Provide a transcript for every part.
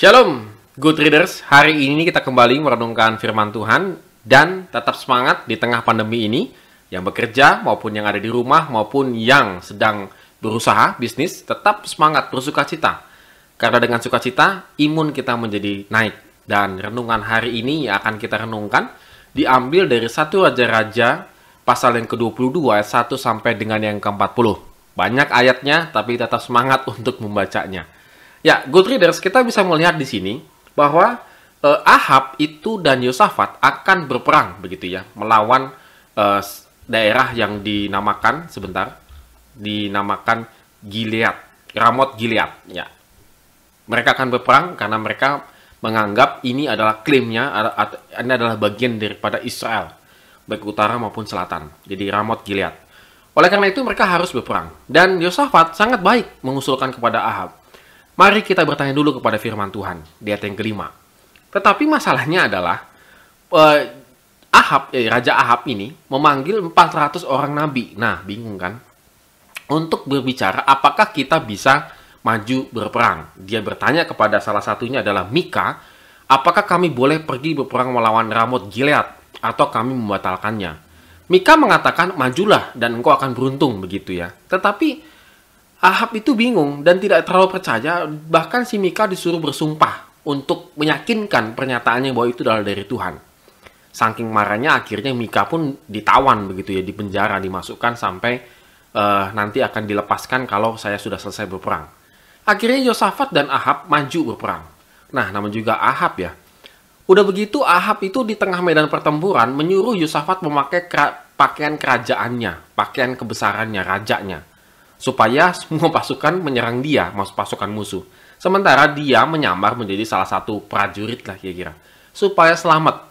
Shalom, good readers. Hari ini kita kembali merenungkan firman Tuhan dan tetap semangat di tengah pandemi ini yang bekerja maupun yang ada di rumah maupun yang sedang berusaha bisnis tetap semangat bersuka cita. Karena dengan sukacita imun kita menjadi naik dan renungan hari ini yang akan kita renungkan diambil dari satu raja-raja pasal yang ke-22 ayat 1 sampai dengan yang ke-40. Banyak ayatnya tapi tetap semangat untuk membacanya. Ya, good readers, kita bisa melihat di sini bahwa eh, Ahab itu dan Yosafat akan berperang begitu ya, melawan eh, daerah yang dinamakan sebentar dinamakan Gilead, Ramot Gilead ya. Mereka akan berperang karena mereka menganggap ini adalah klaimnya, ini adalah bagian daripada Israel, baik utara maupun selatan. Jadi Ramot Gilead. Oleh karena itu mereka harus berperang. Dan Yosafat sangat baik mengusulkan kepada Ahab Mari kita bertanya dulu kepada firman Tuhan di ayat yang kelima. Tetapi masalahnya adalah uh, Ahab, eh, Raja Ahab ini memanggil 400 orang nabi. Nah, bingung kan? Untuk berbicara apakah kita bisa maju berperang. Dia bertanya kepada salah satunya adalah Mika, apakah kami boleh pergi berperang melawan Ramot Gilead atau kami membatalkannya? Mika mengatakan, majulah dan engkau akan beruntung begitu ya. Tetapi Ahab itu bingung dan tidak terlalu percaya, bahkan si Mika disuruh bersumpah untuk meyakinkan pernyataannya bahwa itu adalah dari Tuhan. Saking marahnya akhirnya Mika pun ditawan begitu ya, di penjara, dimasukkan sampai uh, nanti akan dilepaskan kalau saya sudah selesai berperang. Akhirnya Yosafat dan Ahab maju berperang. Nah, nama juga Ahab ya. Udah begitu Ahab itu di tengah medan pertempuran menyuruh Yosafat memakai pakaian kerajaannya, pakaian kebesarannya, rajanya supaya semua pasukan menyerang dia, masuk pasukan musuh. Sementara dia menyamar menjadi salah satu prajurit lah kira-kira, supaya selamat.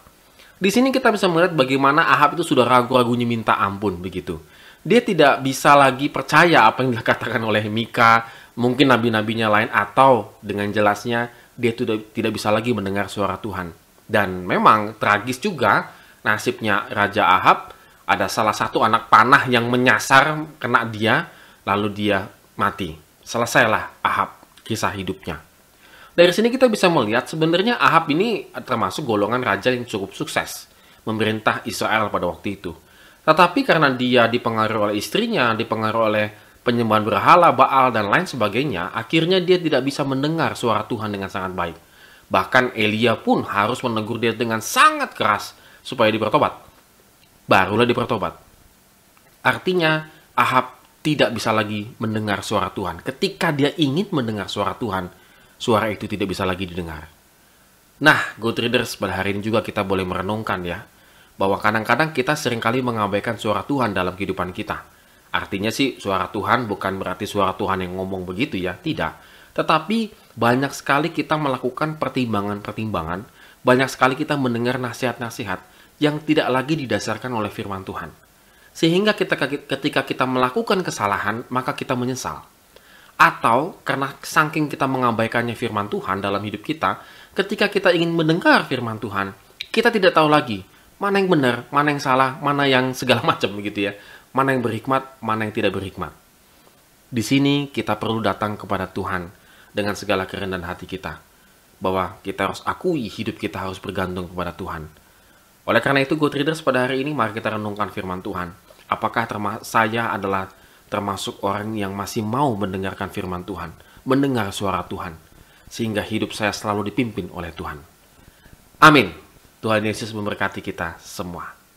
Di sini kita bisa melihat bagaimana Ahab itu sudah ragu-ragunya minta ampun begitu. Dia tidak bisa lagi percaya apa yang dikatakan oleh Mika, mungkin nabi-nabinya lain atau dengan jelasnya dia tidak tidak bisa lagi mendengar suara Tuhan. Dan memang tragis juga nasibnya Raja Ahab, ada salah satu anak panah yang menyasar kena dia lalu dia mati. Selesailah Ahab kisah hidupnya. Dari sini kita bisa melihat sebenarnya Ahab ini termasuk golongan raja yang cukup sukses memerintah Israel pada waktu itu. Tetapi karena dia dipengaruhi oleh istrinya, dipengaruhi oleh penyembahan berhala, Baal, dan lain sebagainya, akhirnya dia tidak bisa mendengar suara Tuhan dengan sangat baik. Bahkan Elia pun harus menegur dia dengan sangat keras supaya dipertobat. Barulah dipertobat. Artinya, Ahab tidak bisa lagi mendengar suara Tuhan. Ketika dia ingin mendengar suara Tuhan, suara itu tidak bisa lagi didengar. Nah, good readers, pada hari ini juga kita boleh merenungkan ya, bahwa kadang-kadang kita sering kali mengabaikan suara Tuhan dalam kehidupan kita. Artinya sih suara Tuhan bukan berarti suara Tuhan yang ngomong begitu ya, tidak. Tetapi banyak sekali kita melakukan pertimbangan-pertimbangan, banyak sekali kita mendengar nasihat-nasihat yang tidak lagi didasarkan oleh firman Tuhan. Sehingga kita, ketika kita melakukan kesalahan, maka kita menyesal. Atau karena saking kita mengabaikannya firman Tuhan dalam hidup kita, ketika kita ingin mendengar firman Tuhan, kita tidak tahu lagi mana yang benar, mana yang salah, mana yang segala macam begitu ya. Mana yang berhikmat, mana yang tidak berhikmat. Di sini kita perlu datang kepada Tuhan dengan segala kerendahan hati kita. Bahwa kita harus akui hidup kita harus bergantung kepada Tuhan. Oleh karena itu, good readers pada hari ini mari kita renungkan firman Tuhan apakah saya adalah termasuk orang yang masih mau mendengarkan firman Tuhan, mendengar suara Tuhan, sehingga hidup saya selalu dipimpin oleh Tuhan. Amin. Tuhan Yesus memberkati kita semua.